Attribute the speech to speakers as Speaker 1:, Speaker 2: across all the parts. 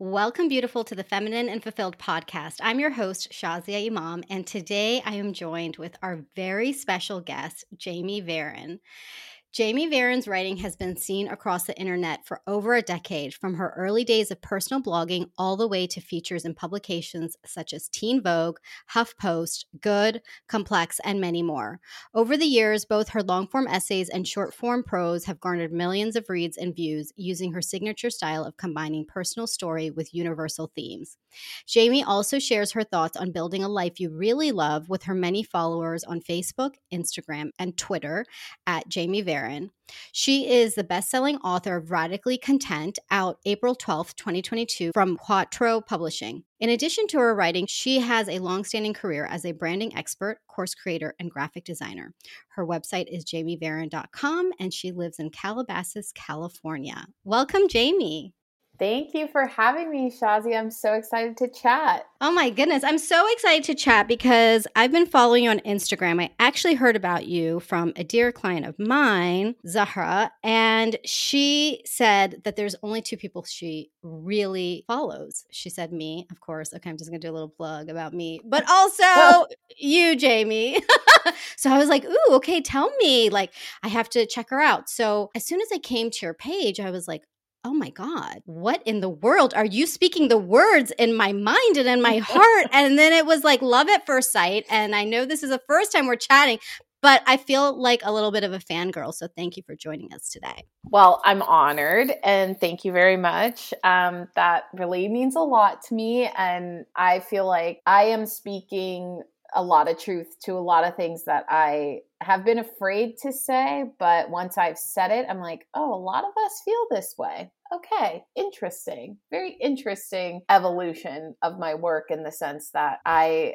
Speaker 1: Welcome, beautiful, to the Feminine and Fulfilled podcast. I'm your host, Shazia Imam, and today I am joined with our very special guest, Jamie Varon. Jamie Varon's writing has been seen across the internet for over a decade, from her early days of personal blogging all the way to features in publications such as Teen Vogue, HuffPost, Good, Complex, and many more. Over the years, both her long form essays and short form prose have garnered millions of reads and views using her signature style of combining personal story with universal themes. Jamie also shares her thoughts on building a life you really love with her many followers on Facebook, Instagram, and Twitter at Jamie Varon she is the best selling author of Radically Content, out April 12th, 2022, from Quarto Publishing. In addition to her writing, she has a long standing career as a branding expert, course creator, and graphic designer. Her website is jamievaron.com, and she lives in Calabasas, California. Welcome, Jamie.
Speaker 2: Thank you for having me, Shazi. I'm so excited to chat.
Speaker 1: Oh my goodness. I'm so excited to chat because I've been following you on Instagram. I actually heard about you from a dear client of mine, Zahra, and she said that there's only two people she really follows. She said me, of course. Okay, I'm just going to do a little plug about me, but also you, Jamie. so I was like, ooh, okay, tell me. Like, I have to check her out. So as soon as I came to your page, I was like, oh my God, what in the world are you speaking the words in my mind and in my heart? and then it was like love at first sight. And I know this is the first time we're chatting, but I feel like a little bit of a fangirl. So thank you for joining us today.
Speaker 2: Well, I'm honored and thank you very much. Um, that really means a lot to me. And I feel like I am speaking a lot of truth to a lot of things that I have been afraid to say, but once I've said it, I'm like, oh, a lot of us feel this way. Okay, interesting. Very interesting evolution of my work in the sense that I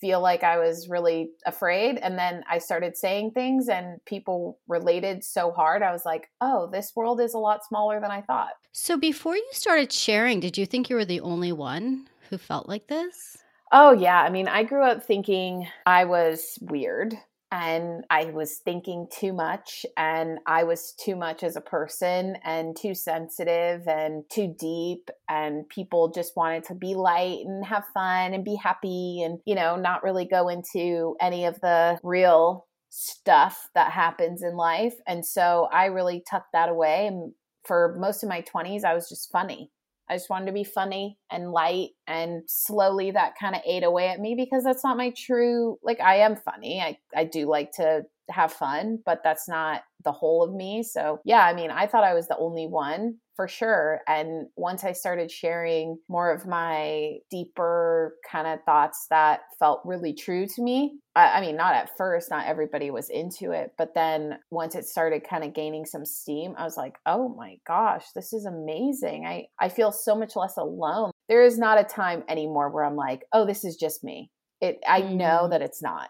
Speaker 2: feel like I was really afraid. And then I started saying things, and people related so hard. I was like, oh, this world is a lot smaller than I thought.
Speaker 1: So before you started sharing, did you think you were the only one who felt like this?
Speaker 2: Oh, yeah. I mean, I grew up thinking I was weird and I was thinking too much and I was too much as a person and too sensitive and too deep and people just wanted to be light and have fun and be happy and you know not really go into any of the real stuff that happens in life and so I really tucked that away and for most of my 20s I was just funny I just wanted to be funny and light. And slowly that kind of ate away at me because that's not my true, like, I am funny. I, I do like to have fun, but that's not the whole of me. So, yeah, I mean, I thought I was the only one for sure. And once I started sharing more of my deeper kind of thoughts that felt really true to me, I, I, mean, not at first, not everybody was into it. But then once it started kind of gaining some steam, I was like, oh my gosh, this is amazing. I, I feel so much less alone. There is not a time anymore where I'm like, oh, this is just me. It, I know mm. that it's not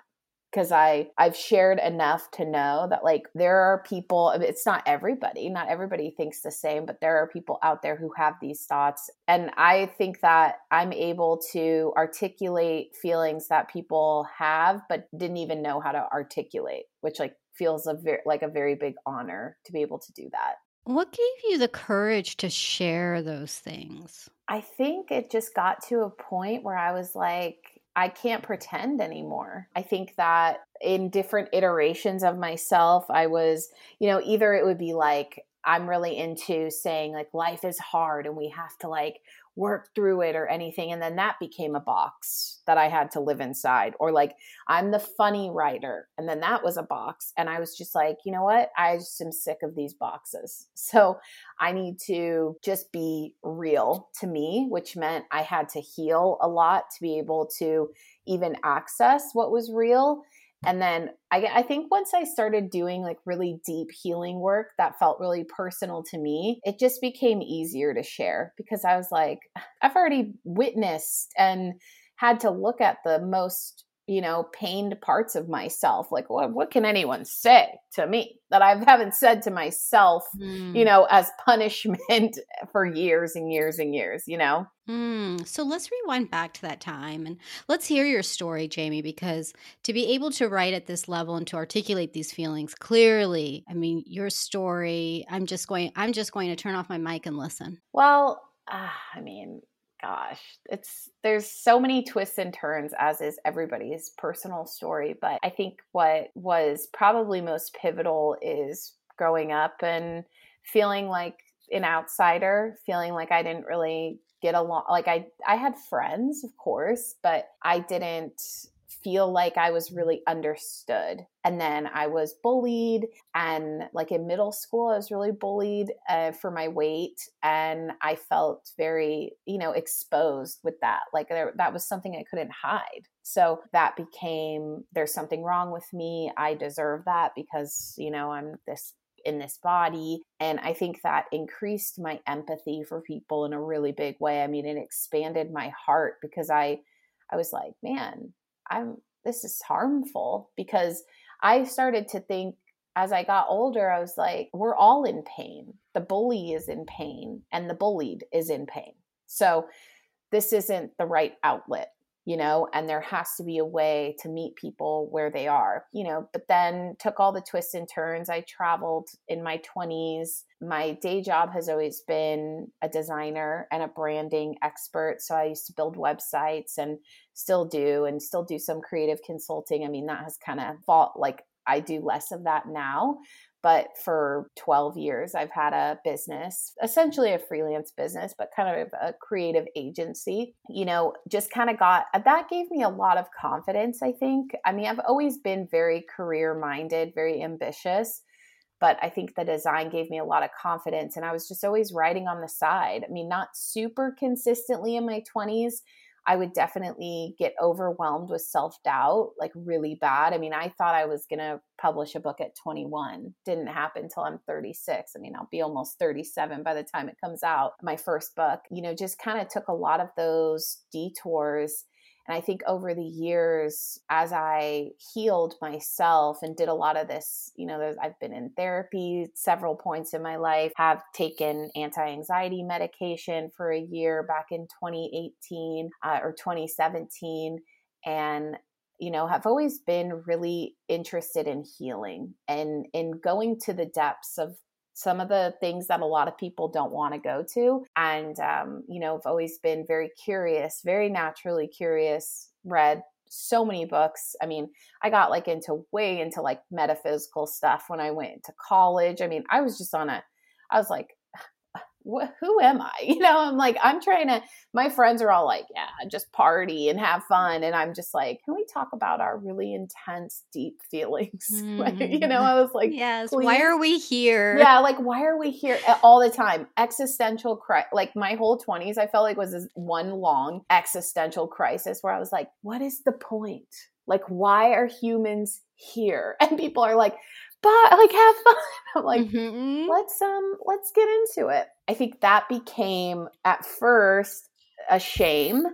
Speaker 2: because I I've shared enough to know that like there are people it's not everybody not everybody thinks the same but there are people out there who have these thoughts and I think that I'm able to articulate feelings that people have but didn't even know how to articulate which like feels a very like a very big honor to be able to do that.
Speaker 1: What gave you the courage to share those things?
Speaker 2: I think it just got to a point where I was like I can't pretend anymore. I think that in different iterations of myself, I was, you know, either it would be like, I'm really into saying like life is hard and we have to like work through it or anything. And then that became a box that I had to live inside. Or like, I'm the funny writer. And then that was a box. And I was just like, you know what? I just am sick of these boxes. So I need to just be real to me, which meant I had to heal a lot to be able to even access what was real and then I, I think once I started doing like really deep healing work that felt really personal to me, it just became easier to share because I was like, I've already witnessed and had to look at the most you know, pained parts of myself. Like, what, what can anyone say to me that I haven't said to myself, mm. you know, as punishment for years and years and years, you know?
Speaker 1: Mm. So let's rewind back to that time and let's hear your story, Jamie, because to be able to write at this level and to articulate these feelings clearly, I mean, your story, I'm just going, I'm just going to turn off my mic and listen.
Speaker 2: Well, uh, I mean, gosh, it's there's so many twists and turns as is everybody's personal story, but I think what was probably most pivotal is growing up and feeling like an outsider, feeling like I didn't really get along like I I had friends, of course, but I didn't feel like I was really understood. And then I was bullied. And like in middle school, I was really bullied uh, for my weight. And I felt very, you know, exposed with that. Like there, that was something I couldn't hide. So that became there's something wrong with me. I deserve that because, you know, I'm this in this body. And I think that increased my empathy for people in a really big way. I mean, it expanded my heart because I I was like, man, I'm this is harmful because I started to think as I got older, I was like, we're all in pain. The bully is in pain and the bullied is in pain. So this isn't the right outlet you know, and there has to be a way to meet people where they are, you know, but then took all the twists and turns. I traveled in my 20s. My day job has always been a designer and a branding expert. So I used to build websites and still do, and still do some creative consulting. I mean, that has kind of fought like I do less of that now. But for 12 years, I've had a business, essentially a freelance business, but kind of a creative agency. You know, just kind of got uh, that gave me a lot of confidence, I think. I mean, I've always been very career minded, very ambitious but I think the design gave me a lot of confidence. And I was just always writing on the side. I mean, not super consistently in my 20s, I would definitely get overwhelmed with self doubt, like really bad. I mean, I thought I was going to publish a book at 21. Didn't happen until I'm 36. I mean, I'll be almost 37 by the time it comes out. My first book, you know, just kind of took a lot of those detours and I think over the years, as I healed myself and did a lot of this, you know, I've been in therapy several points in my life, have taken anti anxiety medication for a year back in 2018 uh, or 2017. And you know, have always been really interested in healing and in going to the depths of some of the things that a lot of people don't want to go to. And, um, you know, I've always been very curious, very naturally curious, read so many books. I mean, I got like into way into like metaphysical stuff when I went to college. I mean, I was just on a, I was like, who am I? You know, I'm like, I'm trying to, my friends are all like, yeah, just party and have fun. And I'm just like, can we talk about our really intense, deep feelings? Mm. like, you know, I was like,
Speaker 1: yes, please. why are we here?
Speaker 2: Yeah, like, why are we here all the time? Existential crisis. Like, my whole 20s, I felt like was this one long existential crisis where I was like, what is the point? Like, why are humans here? And people are like, but like have fun. I'm like, mm-hmm. let's um let's get into it. I think that became at first a shame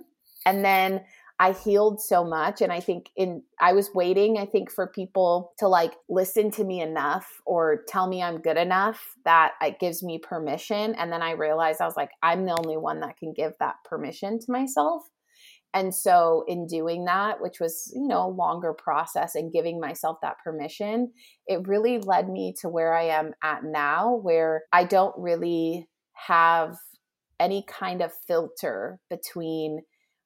Speaker 2: and then I healed so much and I think in I was waiting I think for people to like listen to me enough or tell me I'm good enough that it gives me permission and then I realized I was like I'm the only one that can give that permission to myself and so, in doing that, which was, you know, a longer process and giving myself that permission, it really led me to where I am at now, where I don't really have any kind of filter between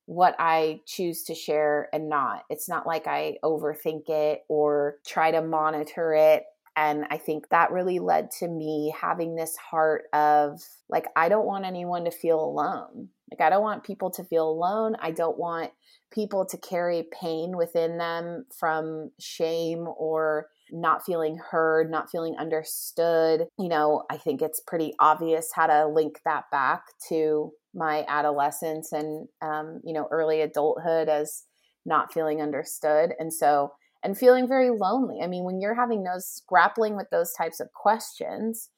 Speaker 2: what I choose to share and not. It's not like I overthink it or try to monitor it. And I think that really led to me having this heart of like, I don't want anyone to feel alone. Like, I don't want people to feel alone. I don't want people to carry pain within them from shame or not feeling heard, not feeling understood. You know, I think it's pretty obvious how to link that back to my adolescence and, um, you know, early adulthood as not feeling understood. And so, and feeling very lonely. I mean, when you're having those grappling with those types of questions,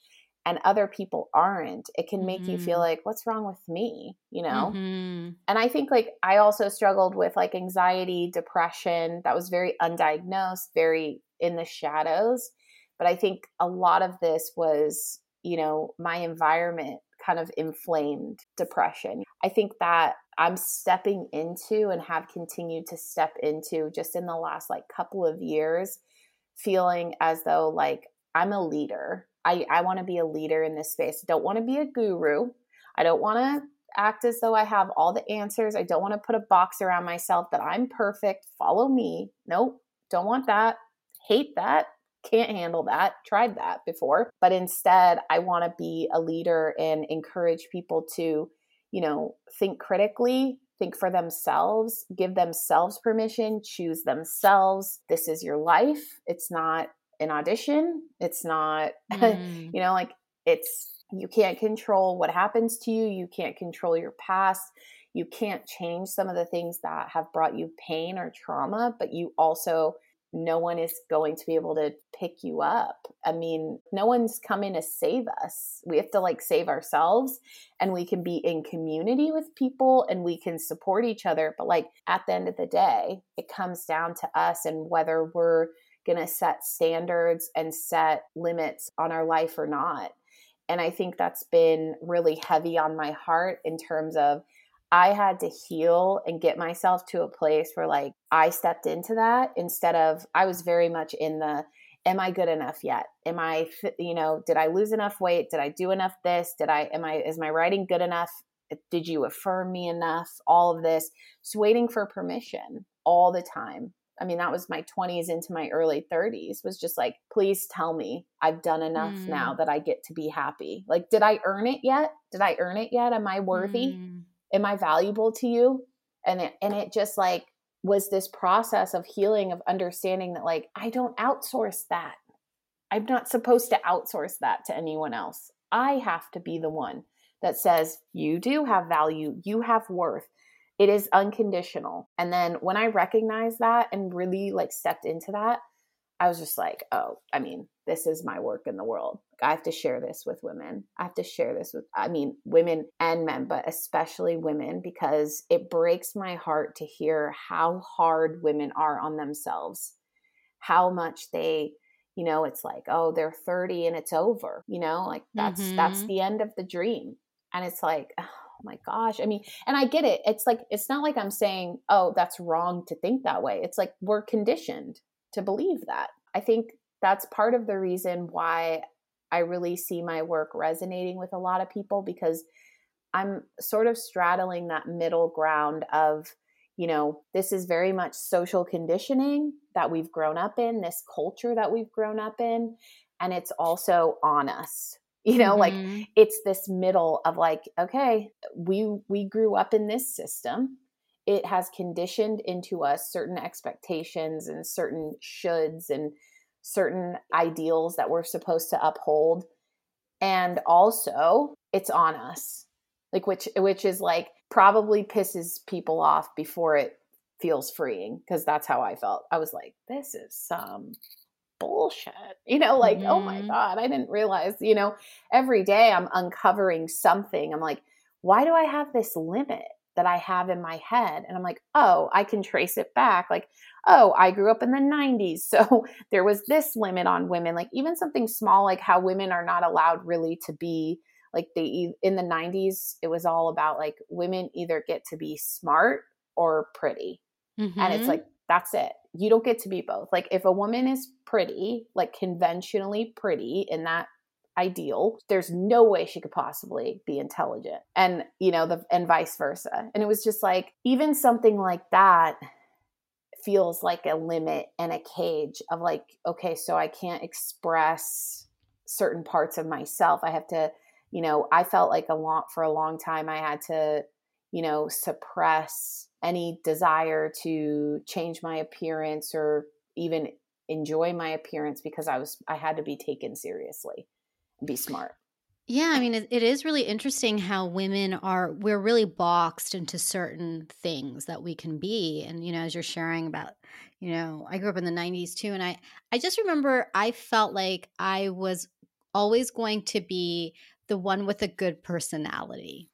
Speaker 2: and other people aren't it can make mm-hmm. you feel mm-hmm. like what's wrong with me you know mm-hmm. and i think like i also struggled with like anxiety depression that was very undiagnosed very in the shadows but i think a lot of this was you know my environment kind of inflamed depression i think that i'm stepping into and have continued to step into just in the last like couple of years feeling as though like i'm a leader I, I want to be a leader in this space. I don't want to be a guru. I don't want to act as though I have all the answers. I don't want to put a box around myself that I'm perfect. Follow me. Nope, don't want that. Hate that. Can't handle that. Tried that before. But instead, I want to be a leader and encourage people to, you know, think critically, think for themselves, give themselves permission, choose themselves. This is your life. It's not an audition. It's not, mm. you know, like it's you can't control what happens to you. You can't control your past. You can't change some of the things that have brought you pain or trauma, but you also, no one is going to be able to pick you up. I mean, no one's coming to save us. We have to like save ourselves and we can be in community with people and we can support each other. But like at the end of the day, it comes down to us and whether we're going to set standards and set limits on our life or not. And I think that's been really heavy on my heart in terms of I had to heal and get myself to a place where like I stepped into that instead of I was very much in the am I good enough yet? Am I you know, did I lose enough weight? Did I do enough this? Did I am I is my writing good enough? Did you affirm me enough? All of this. Just waiting for permission all the time. I mean, that was my 20s into my early 30s, was just like, please tell me I've done enough mm. now that I get to be happy. Like, did I earn it yet? Did I earn it yet? Am I worthy? Mm. Am I valuable to you? And it, and it just like was this process of healing, of understanding that, like, I don't outsource that. I'm not supposed to outsource that to anyone else. I have to be the one that says, you do have value, you have worth it is unconditional. And then when I recognized that and really like stepped into that, I was just like, oh, I mean, this is my work in the world. I have to share this with women. I have to share this with, I mean, women and men, but especially women, because it breaks my heart to hear how hard women are on themselves, how much they, you know, it's like, oh, they're 30 and it's over, you know, like that's, mm-hmm. that's the end of the dream. And it's like, oh, oh my gosh. I mean, and I get it. It's like, it's not like I'm saying, oh, that's wrong to think that way. It's like we're conditioned to believe that. I think that's part of the reason why I really see my work resonating with a lot of people because I'm sort of straddling that middle ground of, you know, this is very much social conditioning that we've grown up in, this culture that we've grown up in, and it's also on us you know mm-hmm. like it's this middle of like okay we we grew up in this system. It has conditioned into us certain expectations and certain shoulds and certain ideals that we're supposed to uphold. And also it's on us like which which is like probably pisses people off before it feels freeing because that's how i felt. I was like this is some bullshit. You know, like, mm-hmm. oh my mm-hmm. God, I didn't realize, you know, every day I'm uncovering something. I'm like, why do I have this limit that I have in my head? And I'm like, oh, I can trace it back. Like, oh, I grew up in the 90s. So there was this limit on women. Like, even something small, like how women are not allowed really to be like they in the 90s it was all about like women either get to be smart or pretty mm-hmm. and it's mm-hmm. like that's it you don't get to be both. Like if a woman is pretty, like conventionally pretty in that ideal, there's no way she could possibly be intelligent. And, you know, the and vice versa. And it was just like even something like that feels like a limit and a cage of like, okay, so I can't express certain parts of myself. I have to, you know, I felt like a lot for a long time I had to, you know, suppress any desire to change my appearance or even enjoy my appearance because I was I had to be taken seriously be smart.
Speaker 1: Yeah, I mean, it, it is really interesting how women are, we're really boxed into certain things that we can be. And, you know, as you're sharing about, you know, I grew up in the 90s too. And I, I just remember I felt like I was always going to be the one with a good personality.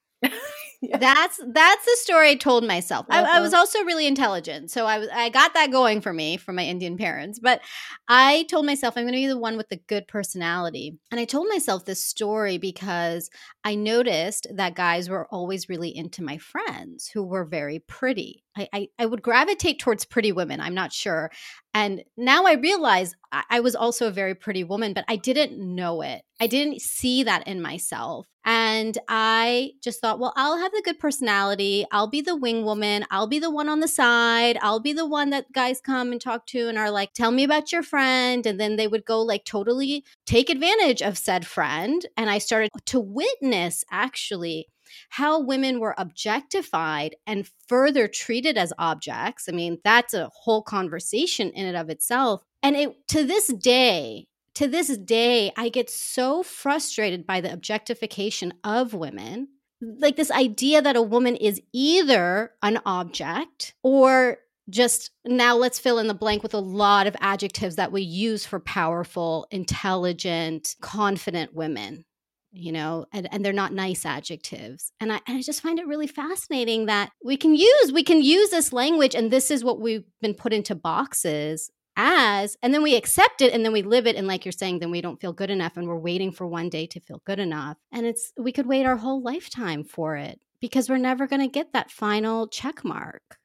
Speaker 1: That's that's the story I told myself. I, I, was uh-huh. also really intelligent, so I was I got that going for me from my Indian parents. But I told myself I'm going to be the one with the good personality, and I told myself this story because I noticed that guys were always really into my friends who were very pretty. I, I, I would gravitate towards pretty women. I'm not sure. And now I realize I, I was also a very pretty woman, but I didn't know it. I didn't see that in myself. And I just thought, well, I'll have the good personality. I'll be the wing woman. I'll be the one on the side. I'll be the one that guys come and talk to and are like, tell me about your friend. And then they would go like totally take advantage of said friend. And I started to witness actually how women were objectified and further treated as objects. I mean, that's a whole conversation in and of itself. And it to this day, to this day, I get so frustrated by the objectification of women. Like this idea that a woman is either an object or just now let's fill in the blank with a lot of adjectives that we use for powerful, intelligent, confident women you know and, and they're not nice adjectives and I, and I just find it really fascinating that we can use we can use this language and this is what we've been put into boxes as and then we accept it and then we live it and like you're saying then we don't feel good enough and we're waiting for one day to feel good enough and it's we could wait our whole lifetime for it because we're never going to get that final check mark.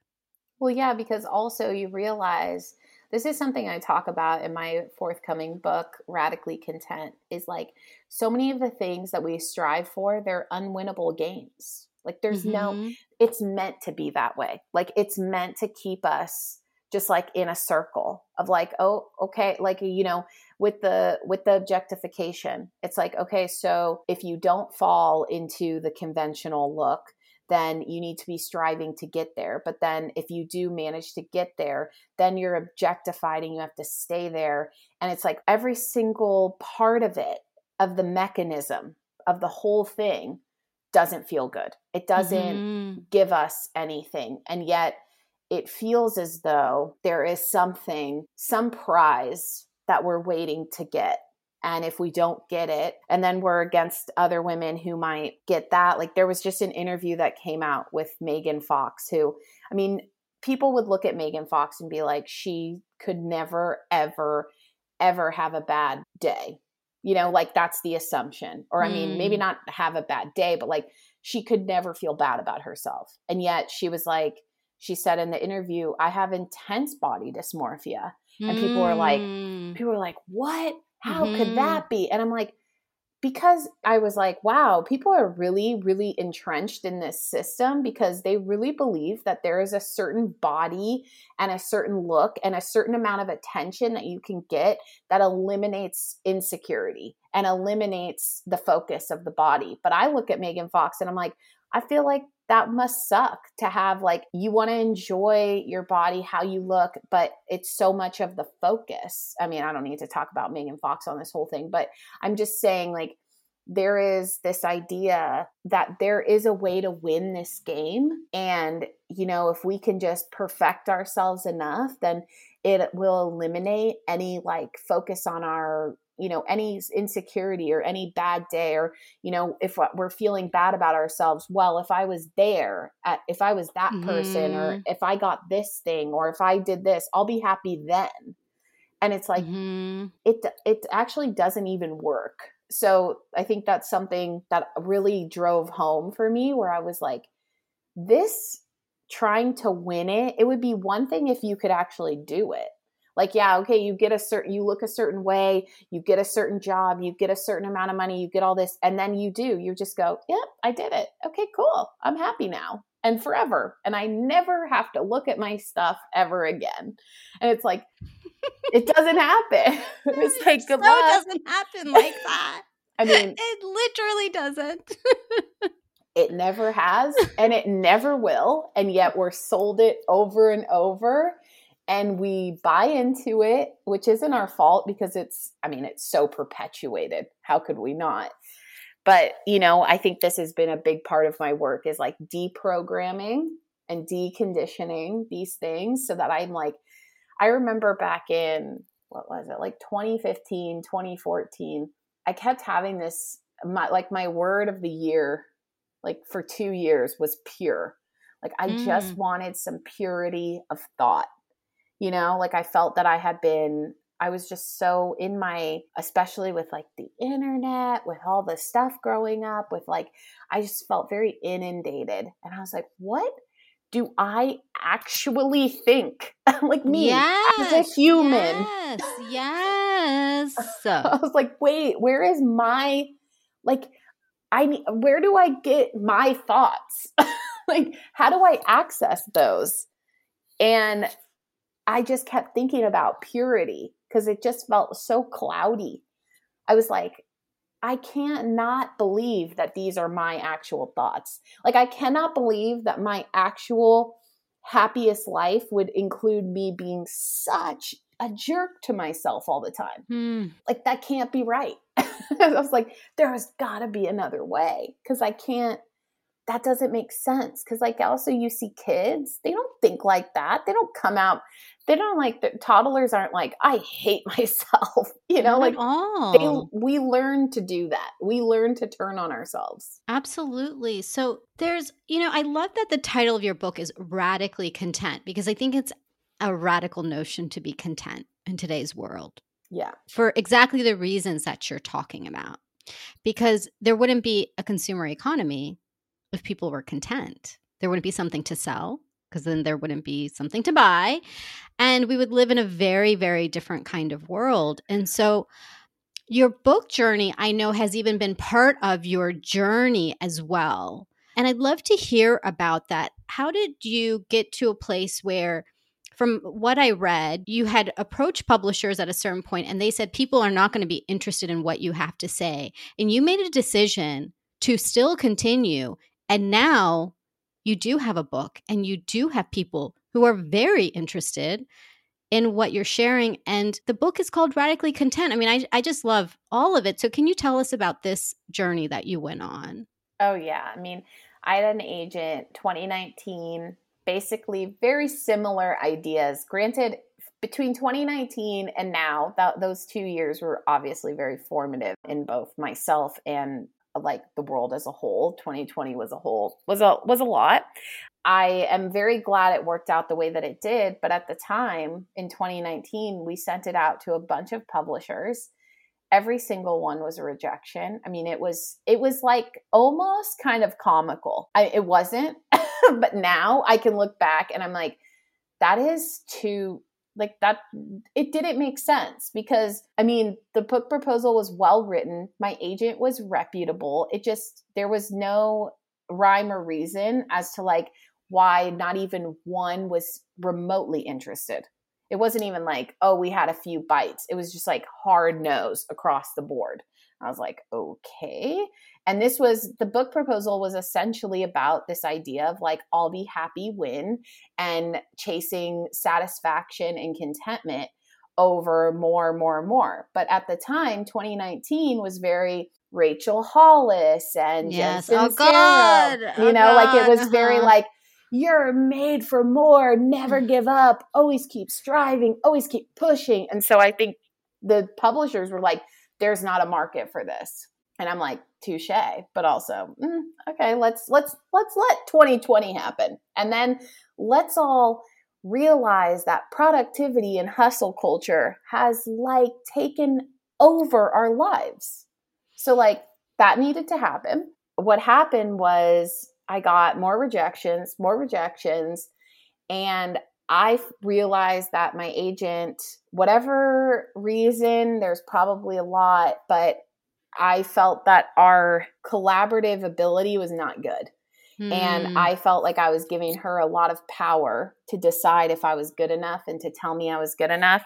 Speaker 2: Well yeah because also you realize this is something I talk about in my forthcoming book, Radically Content, is like so many of the things that we strive for, they're unwinnable games. Like there's mm-hmm. no, it's meant to be that way. Like it's meant to keep us just like in a circle of like oh okay like you know with the with the objectification it's like okay so if you don't fall into the conventional look then you need to be striving to get there. But then if you do manage to get there, then you're objectified and you have to stay there. And it's like every single part of it, of the mechanism, of the whole thing, doesn't feel good. It doesn't mm-hmm. give us anything. And yet it feels as though there is something, some prize that we're waiting to get and if we don't get it and then we're against other women who might get that like there was just an interview that came out with megan fox who i mean people would look at megan fox and be like she could never ever ever have a bad day you know like that's the assumption or i mean maybe mm. not have a bad day but like she could never feel bad about herself and yet she was like she said in the interview i have intense body dysmorphia and people were like mm. people were like what how mm-hmm. could that be? And I'm like, because I was like, wow, people are really, really entrenched in this system because they really believe that there is a certain body and a certain look and a certain amount of attention that you can get that eliminates insecurity and eliminates the focus of the body. But I look at Megan Fox and I'm like, I feel like that must suck to have like you want to enjoy your body how you look but it's so much of the focus. I mean i don't need to talk about megan fox on this whole thing but i'm just saying like there is this idea that there is a way to win this game and you know if we can just perfect ourselves enough then it will eliminate any like focus on our you know any insecurity or any bad day or you know if we're feeling bad about ourselves well if i was there at, if i was that person mm-hmm. or if i got this thing or if i did this i'll be happy then and it's like mm-hmm. it it actually doesn't even work so i think that's something that really drove home for me where i was like this trying to win it it would be one thing if you could actually do it like yeah okay you get a certain you look a certain way you get a certain job you get a certain amount of money you get all this and then you do you just go yep i did it. Okay cool. I'm happy now and forever and i never have to look at my stuff ever again. And it's like it doesn't happen. It's like good
Speaker 1: so luck. doesn't happen like that.
Speaker 2: I mean
Speaker 1: it literally doesn't.
Speaker 2: It never has and it never will and yet we're sold it over and over and we buy into it, which isn't our fault because it's, I mean, it's so perpetuated. How could we not? But, you know, I think this has been a big part of my work is like deprogramming and deconditioning these things so that I'm like, I remember back in, what was it, like 2015, 2014, I kept having this, my, like my word of the year, like for two years was pure. Like I mm. just wanted some purity of thought you know like i felt that i had been i was just so in my especially with like the internet with all the stuff growing up with like i just felt very inundated and i was like what do I actually think like me
Speaker 1: yes,
Speaker 2: as a human?
Speaker 1: Yes. Yes.
Speaker 2: I was like, wait, where is my like I where do I get my thoughts? like how do I access those? And I just kept thinking about purity because it just felt so cloudy. I was like, I can't not believe that these are my actual thoughts. Like, I cannot believe that my actual happiest life would include me being such a jerk to myself all the time.
Speaker 1: Hmm.
Speaker 2: Like, that can't be right. I was like, there has got to be another way because I can't that doesn't make sense because like also you see kids they don't think like that they don't come out they don't like the toddlers aren't like i hate myself you know
Speaker 1: Not
Speaker 2: like
Speaker 1: all.
Speaker 2: they we learn to do that we learn to turn on ourselves
Speaker 1: Absolutely. So there's, you know, I love that the title of your book is Radically Content because I think it's a radical notion to be content in today's world
Speaker 2: yeah
Speaker 1: for exactly the reasons that you're talking about. Because there wouldn't be a consumer economy if people were content. There wouldn't be something to sell because then there wouldn't be something to buy. And we would live in a very, very different kind of world. And so, your book journey, I know, has even been part of your journey as well. And I'd love to hear about that. How did you get to a place where, from what I read, you had approached publishers at a certain point and they said people are not going to be interested in what you have to say. And you made a decision to still continue. And now you do have a book and you do have people who are very interested in what you're sharing. And the book is called Radically Content. I mean, I, I just love all of it. So, can you tell us about this journey that you went on?
Speaker 2: oh yeah i mean i had an agent 2019 basically very similar ideas granted between 2019 and now that those two years were obviously very formative in both myself and like the world as a whole 2020 was a whole was a was a lot. I am very glad it worked out the way that it did but at the time in 2019 we sent it out to a bunch of publishers. Every single one was a rejection. I mean it was it was like almost kind of comical. I, it wasn't but now i can look back and i'm like that is too like that it didn't make sense because i mean the book proposal was well written. My agent was reputable. It just there was no rhyme or reason as to like why not even one was remotely interested. It wasn't even like oh we had a few bites. It was just like hard nose across the board i was like okay and this was the book proposal was essentially about this idea of like I'll be happy when and chasing satisfaction and contentment over more, more, more. But at the time, 2019 was very Rachel Hollis and
Speaker 1: Yes. Oh. God.
Speaker 2: You
Speaker 1: Oh,
Speaker 2: know, like it was very
Speaker 1: Uh-huh.
Speaker 2: like you're made for more, never give up, always keep striving, always keep pushing. And so I think the publishers were like, there's not a market for this. And I'm like, touche, but also, mm, okay, let's let's let's let 2020 happen. And then let's all realize that productivity and hustle culture has like taken over our lives. So like that needed to happen. What happened was I got more rejections, more rejections, and I realized that my agent, whatever reason, there's probably a lot, but I felt that our collaborative ability was not good.
Speaker 1: Hmm.
Speaker 2: And I felt like I was giving her a lot of power to decide if I was good enough and to tell me I was good enough.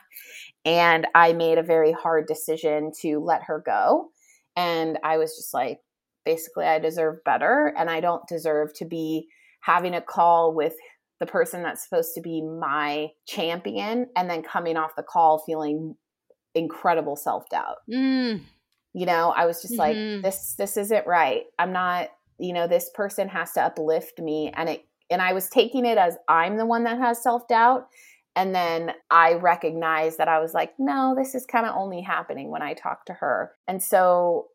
Speaker 2: And I made a very hard decision to let her go. And I was just like, basically, I deserve better. And I don't deserve to be having a call with the person that's supposed to be my champion and then coming off the call feeling incredible self doubt
Speaker 1: Mm.
Speaker 2: you know i was just
Speaker 1: Mhm.
Speaker 2: like this this isn't right. I'm not you know this person has to uplift me. And it and i was taking it as i'm the one that has self-doubt. And then i recognized that i was like no this is kind of only happening when i talk to her. And so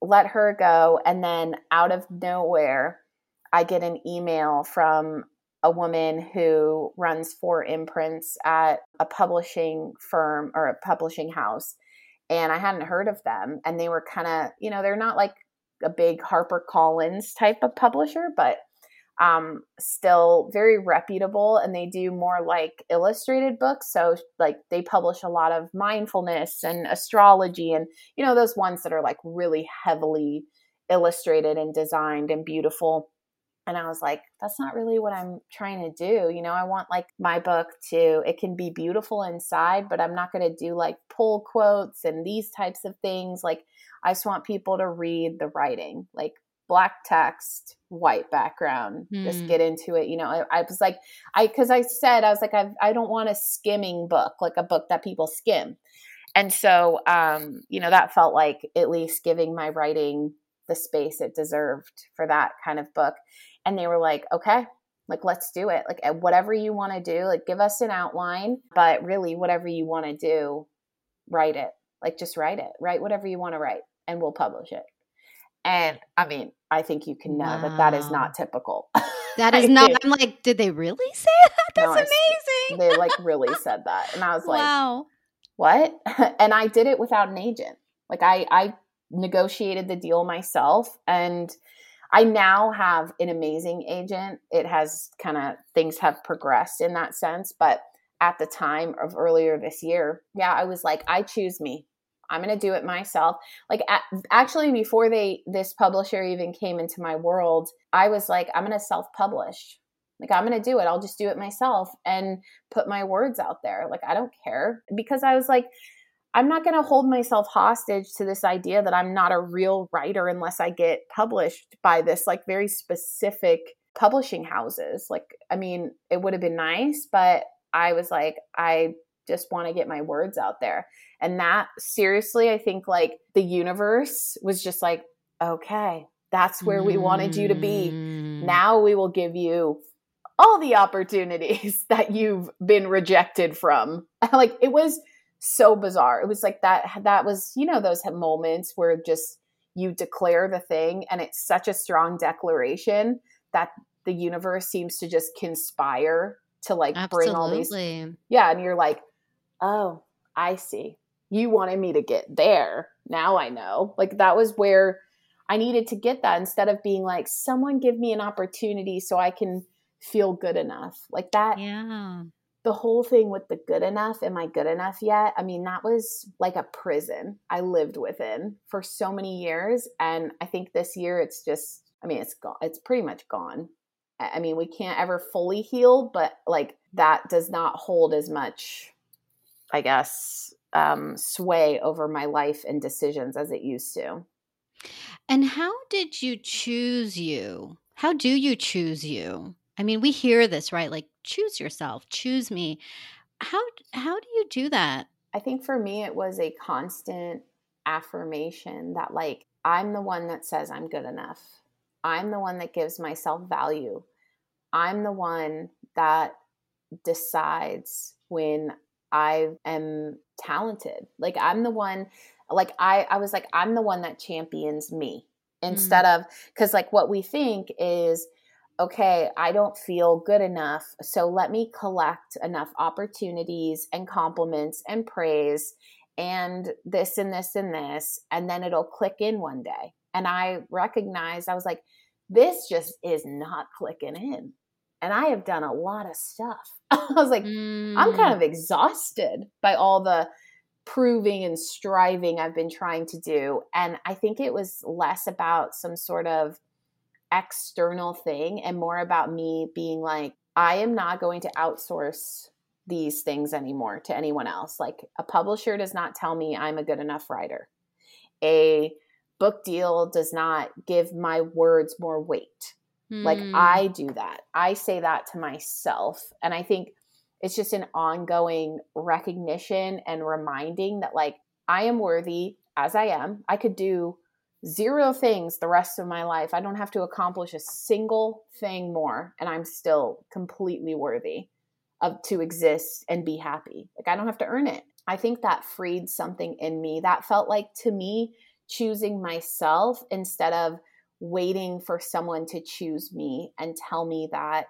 Speaker 2: let her go. And then out of nowhere i get an email from a woman who runs four imprints at a publishing firm or a publishing house and I hadn't heard of them. And they were kind of, you know, they're not like a big Harper Collins type of publisher, but um, still very reputable and they do more like illustrated books. So, like, they publish a lot of mindfulness and astrology and, you know, those ones that are like really heavily illustrated and designed and beautiful. And I was like, that's not really what I'm trying to do. You know, I want like my book to, it can be beautiful inside, but I'm not going to do like pull quotes and these types of things. Like, I just want people to read the writing. Like, black text, white background. Mm. Just hmm. get into it. You know, I, I was like, I because I said I was like, I I don't want a skimming book, like a book that people skim. And so, um, you know, that felt like at least giving my writing the space it deserved for that kind of book. And they were like, okay, like let's do it. Like whatever you want to do, like give us an outline, but really whatever you want to do, write it. Like just write it. Write whatever you want to write and we'll publish it. And I mean, I think you can know wow. that that is not typical.
Speaker 1: That is not. I'm like, did they really say that? That's no, amazing.
Speaker 2: They like really said that, and I was like,
Speaker 1: wow,
Speaker 2: what? and I did it without an agent. Like I, I negotiated the deal myself, and I now have an amazing agent. It has kind of things have progressed in that sense, but at the time of earlier this year, yeah, I was like, I choose me. I'm going to do it myself. Like actually before they this publisher even came into my world, I was like I'm going to self-publish. Like I'm going to do it. I'll just do it myself and put my words out there. Like I don't care because I was like I'm not going to hold myself hostage to this idea that I'm not a real writer unless I get published by this like very specific publishing houses. Like I mean, it would have been nice, but I was like I just want to get my words out there. And that seriously, I think like the universe was just like, okay, that's where we wanted you to be. Mm. Now we will give you all the opportunities that you've been rejected from. like it was so bizarre. It was like that that was, you know, those moments where just you declare the thing and it's such a strong declaration that the universe seems to just conspire to like Absolutely. bring all these Yeah, and you're like, oh, I see. You wanted me to get there. Now I know. Like that was where I needed to get that instead of being like, someone give me an opportunity so I can feel good enough. Like that.
Speaker 1: Yeah.
Speaker 2: The whole thing with the good enough, am I good enough yet? I mean, that was like a prison I lived within for so many years. And I think this year it's just, I mean, it's gone. It's pretty much gone. I mean, we can't ever fully heal, but like that does not hold as much I guess, um, sway over my life and decisions as it used to.
Speaker 1: And how did you choose you? How do you choose you? I mean, we hear this, right? Like choose yourself, choose me. How how do you do that?
Speaker 2: I think for me it was a constant affirmation that like I'm the one that says I'm good enough. I'm the one that gives myself value. I'm the one that decides when I am talented. Like I'm the one like I I was like I'm the one that champions me mm. instead mm. of cuz like what we think is okay, I don't feel good enough, so let me collect enough opportunities and compliments and praise and this and this and this and then it'll click in one day. And I recognized I was like this just is not clicking in and I have done a lot of stuff. I was like, mm. I'm kind mm. of exhausted by all the proving and striving I've been trying to do. And I think it was less about some sort of external thing and more about me being like, I am not going to outsource these things anymore to anyone else. Like a publisher does not tell me I'm a good enough writer. A book deal does not give my words more weight. Like hmm. I do that. I say that to myself. And I think it's just an ongoing recognition and reminding that like I am worthy as I am. I could do zero things the rest of my life. I don't have to accomplish a single thing more and I'm still completely worthy of to exist and be happy. Like I don't have to earn it. I think that freed something in me. That felt like to me choosing myself instead of waiting for someone to choose me and tell me that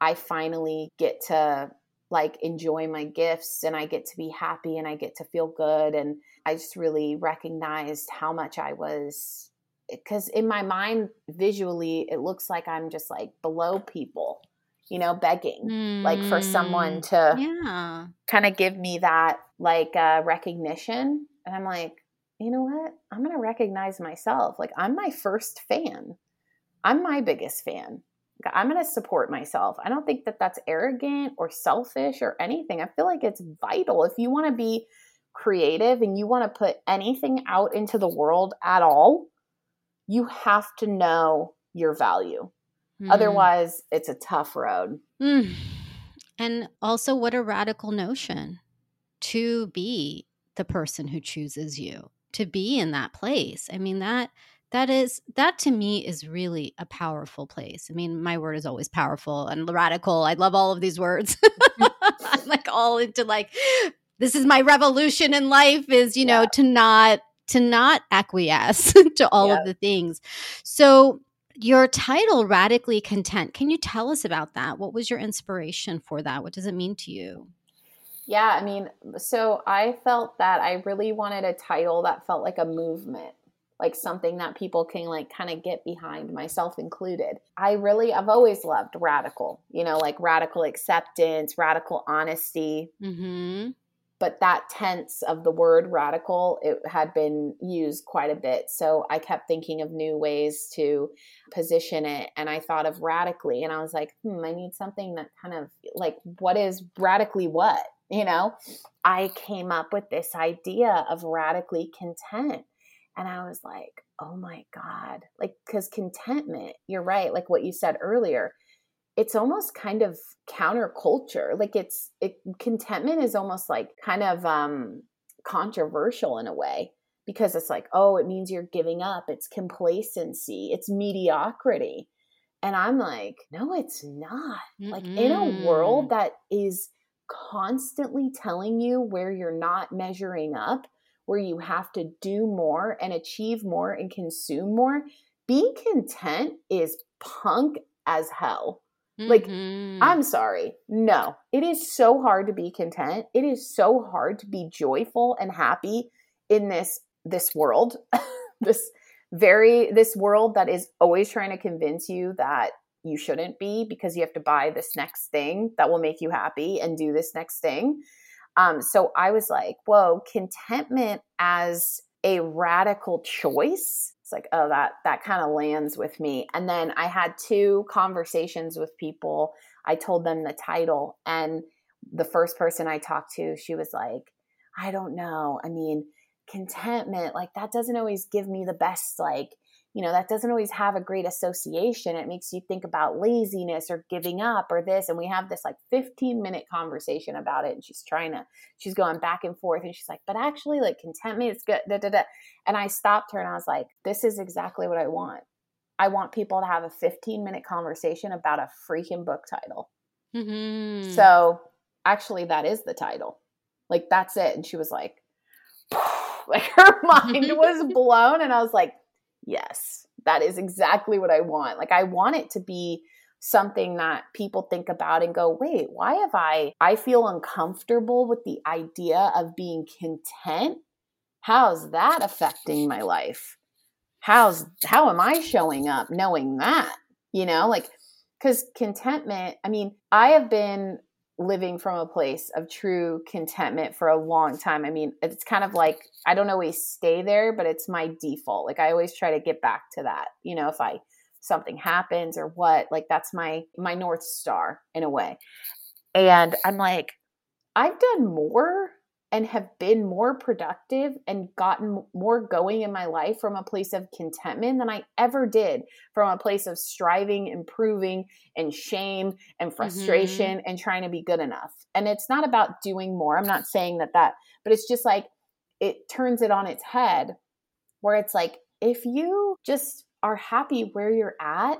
Speaker 2: I finally get to like enjoy my gifts and I get to be happy and I get to feel good. And I just really recognized how much I was because in my mind, visually, it looks like I'm just like below people, you know, begging, mm. like for someone mm. to yeah. kind of give me that like uh, recognition. And I'm like, you know what? I'm going to recognize myself. Like, I'm my first fan, I'm my biggest fan. I'm going to support myself. I don't think that that's arrogant or selfish or anything. I feel like it's vital. If you want to be creative and you want to put anything out into the world at all, you have to know your value. Mm. Otherwise, it's a tough road. Mm.
Speaker 1: And also, what a radical notion to be the person who chooses you, to be in that place. I mean, that that is that to me is really a powerful place. I mean my word is always powerful and radical. I love all of these words. I'm like all into like this is my revolution in life is you know to not to not acquiesce to all yeah. of the things. So your title radically content can you tell us about that? What was your inspiration for that? What does it mean to you?
Speaker 2: Yeah i mean so i felt that i really wanted a title that felt like a movement like something that people can like kind of get behind myself included. I really i've always loved radical you know like radical acceptance radical honesty. Mm-hmm. but that tense of the word radical it had been used quite a bit. So i kept thinking of new ways to position it and i thought of radically and i was like hmm i need something that kind of like what is radically what? You know? I came up with this idea of radically content and I was like, oh my God. Like, because contentment, you're right, like what you said earlier, it's almost kind of counterculture. Like, it's, it, contentment is almost like kind of um, controversial in a way because it's like, oh, it means you're giving up. It's complacency, it's mediocrity. And I'm like, no, it's not. Mm-hmm. Like, in a world that is constantly telling you where you're not measuring up, where you have to do more and achieve more and consume more, being content is punk as hell. Like, mm-hmm. I'm sorry. No, it is so hard to be content. It is so hard to be joyful and happy in this this world. this very this world that is always trying to convince you that you shouldn't be because you have to buy this next thing that will make you happy and do this next thing. Um, so I was like, whoa, contentment as a radical choice. It's like, oh, that that kind of lands with me. And then I had two conversations with people. I told them the title, and the first person I talked to, she was like, I don't know. I mean, contentment, like that doesn't always give me the best like you know, that doesn't always have a great association. It makes you think about laziness or giving up or this. And we have this like 15 minute conversation about it. And she's trying to, she's going back and forth. And she's like, but actually, like contentment is good. Da, da, da. And I stopped her and I was like, this is exactly what I want. I want people to have a 15 minute conversation about a freaking book title. Mm-hmm. So actually, that is the title. Like, that's it. And she was like, like her mind was blown. And I was like, yes, that is exactly what I want. Like, I want it to be something that people think about and go, wait, why have I, I feel uncomfortable with the idea of being content. How's that affecting my life? How's, how am I showing up knowing that? You know, like, because contentment, I mean, I have been living from a place of true contentment for a long time. I mean, it's kind of like I don't always stay there, but it's my default. Like I always try to get back to that. You know, if I something happens or what, like that's my my north star in a way. And I'm like I've done more and have been more productive and gotten more going in my life from a place of contentment than I ever did from a place of striving, improving, and shame and frustration mm-hmm. and trying to be good enough. And it's not about doing more. I'm not saying that that, but it's just like it turns it on its head where it's like if you just are happy where you're at,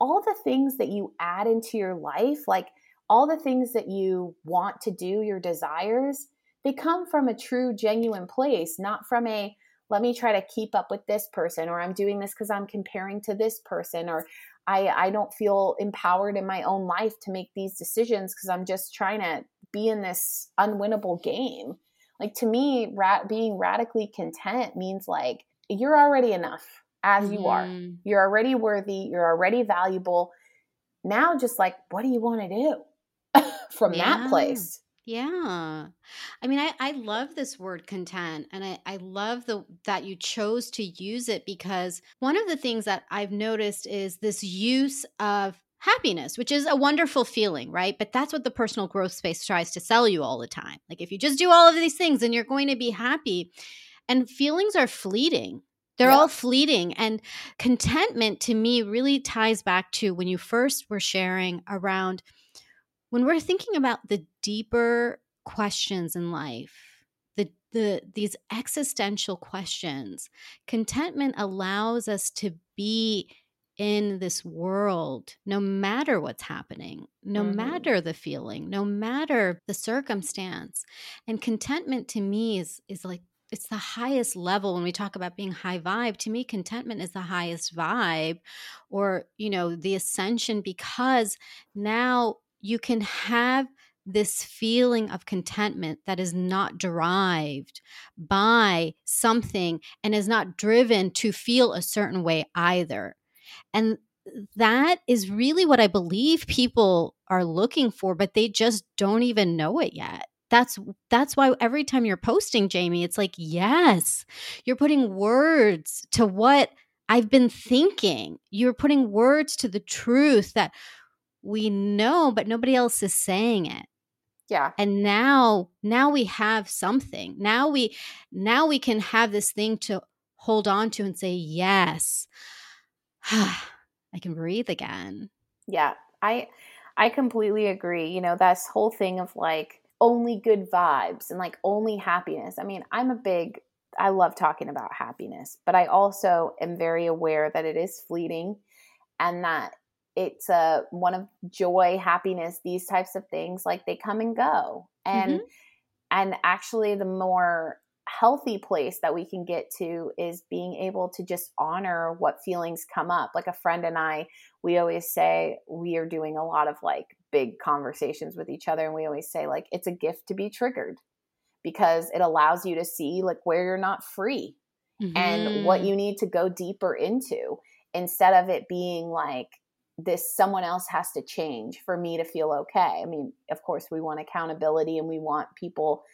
Speaker 2: all the things that you add into your life, like all the things that you want to do, your desires, they come from a true, genuine place, not from a let me try to keep up with this person or I'm doing this because I'm comparing to this person or I, I don't feel empowered in my own life to make these decisions because I'm just trying to be in this unwinnable game. Like to me, rat, being radically content means like you're already enough. as mm-hmm. you are. Mm-hmm. You're already worthy, you're already valuable. Now, just like, what do you want to do from yeah. that place?
Speaker 1: Yeah. I mean, I, I love this word content and I, I love the that you chose to use it because one of the things that I've noticed is this use of happiness, which is a wonderful feeling, right? But that's what the personal growth space tries to sell you all the time. Like if you just do all of these things, then you're going to be happy. And feelings are fleeting. They're yeah. all fleeting. And contentment to me really ties back to when you first were sharing around when we're thinking about the deeper questions in life, the, the these existential questions, contentment allows us to be in this world, no matter what's happening, no mm-hmm. matter the feeling, no matter the circumstance. And contentment to me is is like it's the highest level when we talk about being high vibe to me contentment is the highest vibe or you know the ascension because now you can have this feeling of contentment that is not derived by something and is not driven to feel a certain way either. And that is really what I believe people are looking for, but they just don't even know it yet. That's that's why every time you're posting, Jamie, it's like, yes, you're putting words to what I've been thinking. You're putting words to the truth that we know, but nobody else is saying it.
Speaker 2: Yeah.
Speaker 1: And now now we have something. Now we now we can have this thing to hold on to and say, yes, I can breathe again.
Speaker 2: Yeah. I I completely agree. You know, this whole thing of like only good vibes and like only happiness. I mean, I'm a big I love talking about happiness, but I also am very aware that it is fleeting and that it's a one of joy happiness these types of things like they come and go and mm-hmm. and actually the more healthy place that we can get to is being able to just honor what feelings come up like a friend and i we always say we are doing a lot of like big conversations with each other and we always say like it's a gift to be triggered because it allows you to see like where you're not free mm-hmm. and what mm-hmm. you need to go deeper into instead of it being like this someone else has to change for me to feel okay. I mean, of course, we want accountability and we want people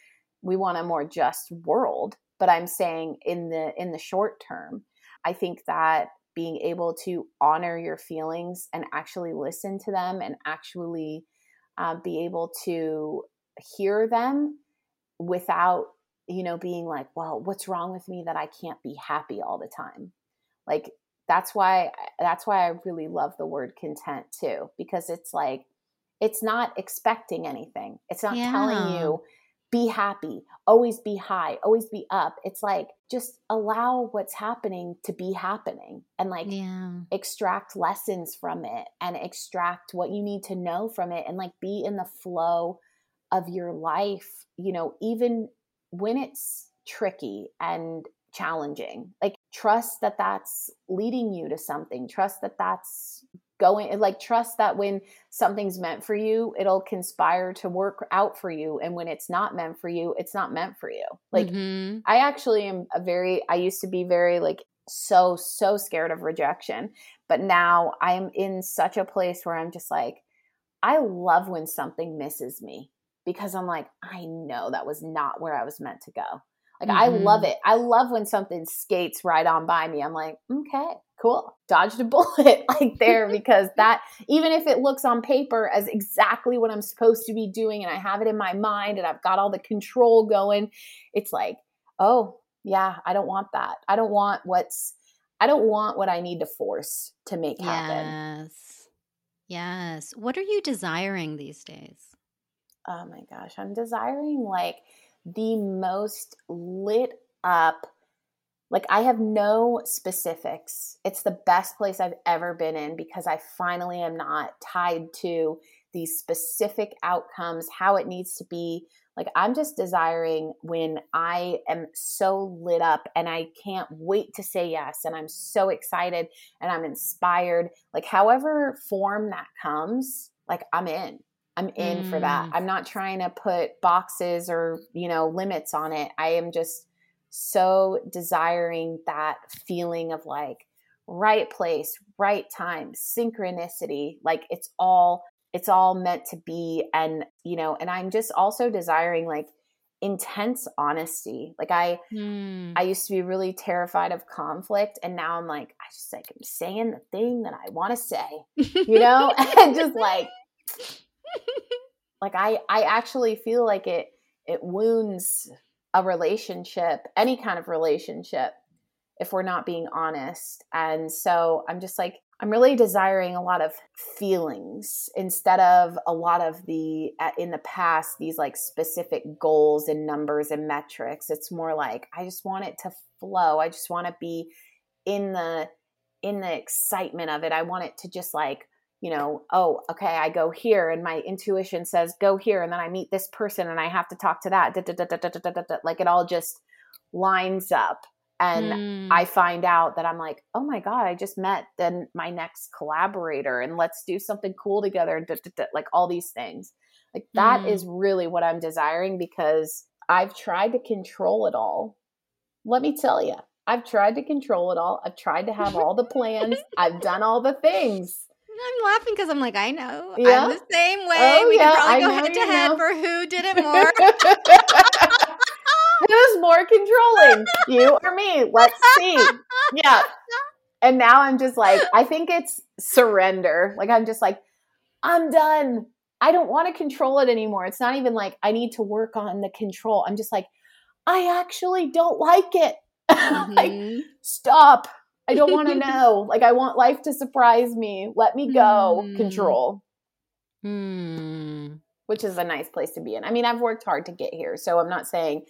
Speaker 2: we want a more just world, but I'm saying in the in the short term, I think that being able to honor your feelings and actually listen to them and actually uh, be able to hear them without you know being like well what's wrong with me that i can't be happy all the time like that's why that's why I really love the word content too because it's like it's not expecting anything. It's not yeah. telling you be happy, always be high, always be up. It's like just allow what's happening to be happening and like yeah. extract lessons from it and extract what you need to know from it and like be in the flow of your life, you know, even when it's tricky and challenging. Like trust that that's leading you to something. Trust that that's going like trust that when something's meant for you, it'll conspire to work out for you and when it's not meant for you, it's not meant for you. Like mm-hmm. I actually am a very I used to be very like so so scared of rejection, but now I am in such a place where I'm just like I love when something misses me because I'm like I know that was not where I was meant to go. Like mm-hmm. I love mm-hmm. it. I love when something skates right on by me. I'm like, okay, cool. Dodged a bullet like there because that even if it looks on paper as exactly what I'm supposed to be doing and I have it in my mind and I've got all the control going, it's like, oh, yeah, I don't want that. I don't want what's I don't want what I need to force to make happen.
Speaker 1: Yes. Yes. What are you desiring these days?
Speaker 2: Oh my gosh, I'm desiring like the most lit up like I have no specifics. It's the best place I've ever been in because I finally am not tied to these specific outcomes, how it needs to be. Like I'm just desiring when I am so lit up and I can't wait to say yes and I'm so excited and I'm inspired. Like however form that comes, like I'm in. I'm in mm. for that. Mm. I'm not trying to put boxes or, you know, limits on it. I am just so desiring that feeling of like, right place, right time, synchronicity. Like it's all it's all meant to be and you know, and I'm just also desiring like intense honesty. Like I mm. I used to be really terrified of conflict and now I'm like I just like I'm saying the thing that I want to say. You know? and just like like I I actually feel like it it wounds a relationship, any kind of relationship if we're not being honest. And so I'm just like, I'm really desiring a lot of feelings instead of a lot of the, uh, in the past, these like specific goals and numbers and metrics. It's more like, I just want it to flow. I just want to be in the, in the excitement of it. I want it to just like, you know, oh, okay, I go here and my intuition says go here and then I meet this person and I have to talk to that. Like it all just lines up and mm. i find out that i'm like oh my god i just met then my next collaborator and let's do something cool together and like all these things like that mm. is really what i'm desiring because i've tried to control it all let me tell you i've tried to control it all i've tried to have all the plans i've done all the things
Speaker 1: I'm laughing because I'm like, I know. Yeah. I'm the same way. Oh, we yeah, can probably go head to head for who did it more.
Speaker 2: Who's more controlling, you or me? Let's see. Yeah. And now I'm just like, I think it's surrender. Like, I'm just like, I'm done. I don't want to control it anymore. It's not even like I need to work on the control. I'm just like, I actually don't like it. Mm-hmm. like, stop. I don't want to know. like, I want life to surprise me. Let me go. Mm. Control. Mm. Which is a nice place to be in. I mean, I've worked hard to get here. So I'm not saying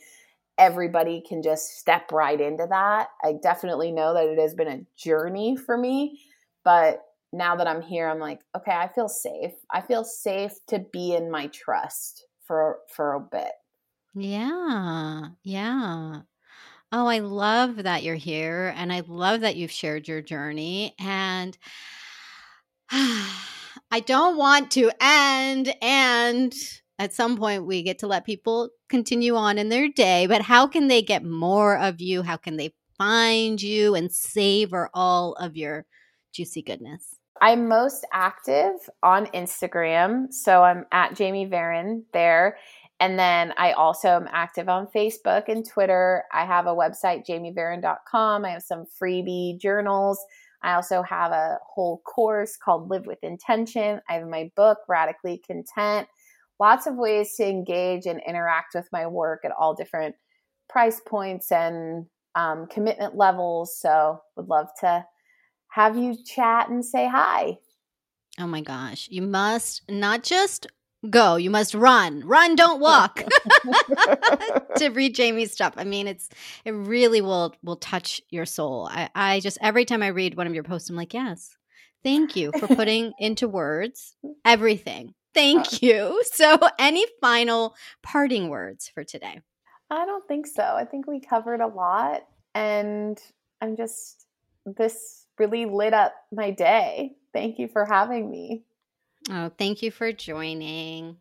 Speaker 2: everybody can just step right into that. I definitely know that it has been a journey for me, but now that I'm here, I'm like, okay, I feel safe. I feel safe to be in my trust for for a bit.
Speaker 1: Yeah. Yeah. Oh, I love that you're here and I love that you've shared your journey and I don't want to end and at some point we get to let people continue on in their day, but how can they get more of you? How can they find you and savor all of your juicy goodness?
Speaker 2: I'm most active on Instagram. So I'm at Jamie Varon there. And then I also am active on Facebook and Twitter. I have a website, jamievaron.com. I have some freebie journals. I also have a whole course called Live with Intention. I have my book, Radically Content lots of ways to engage and interact with my work at all different price points and um, commitment levels. So, would love to have you chat and say hi.
Speaker 1: Oh my gosh. You must not just go, you must run. Run, don't walk. to read Jamie's stuff. I mean, it's it really will will touch your soul. I, I just every time I read one of your posts, I'm like, yes. Thank you for putting into words everything Thank uh, you. So, any final parting words for today?
Speaker 2: I don't think so. I think we covered a lot, and I'm just, this really lit up my day. Thank you for having me.
Speaker 1: Oh, thank you for joining.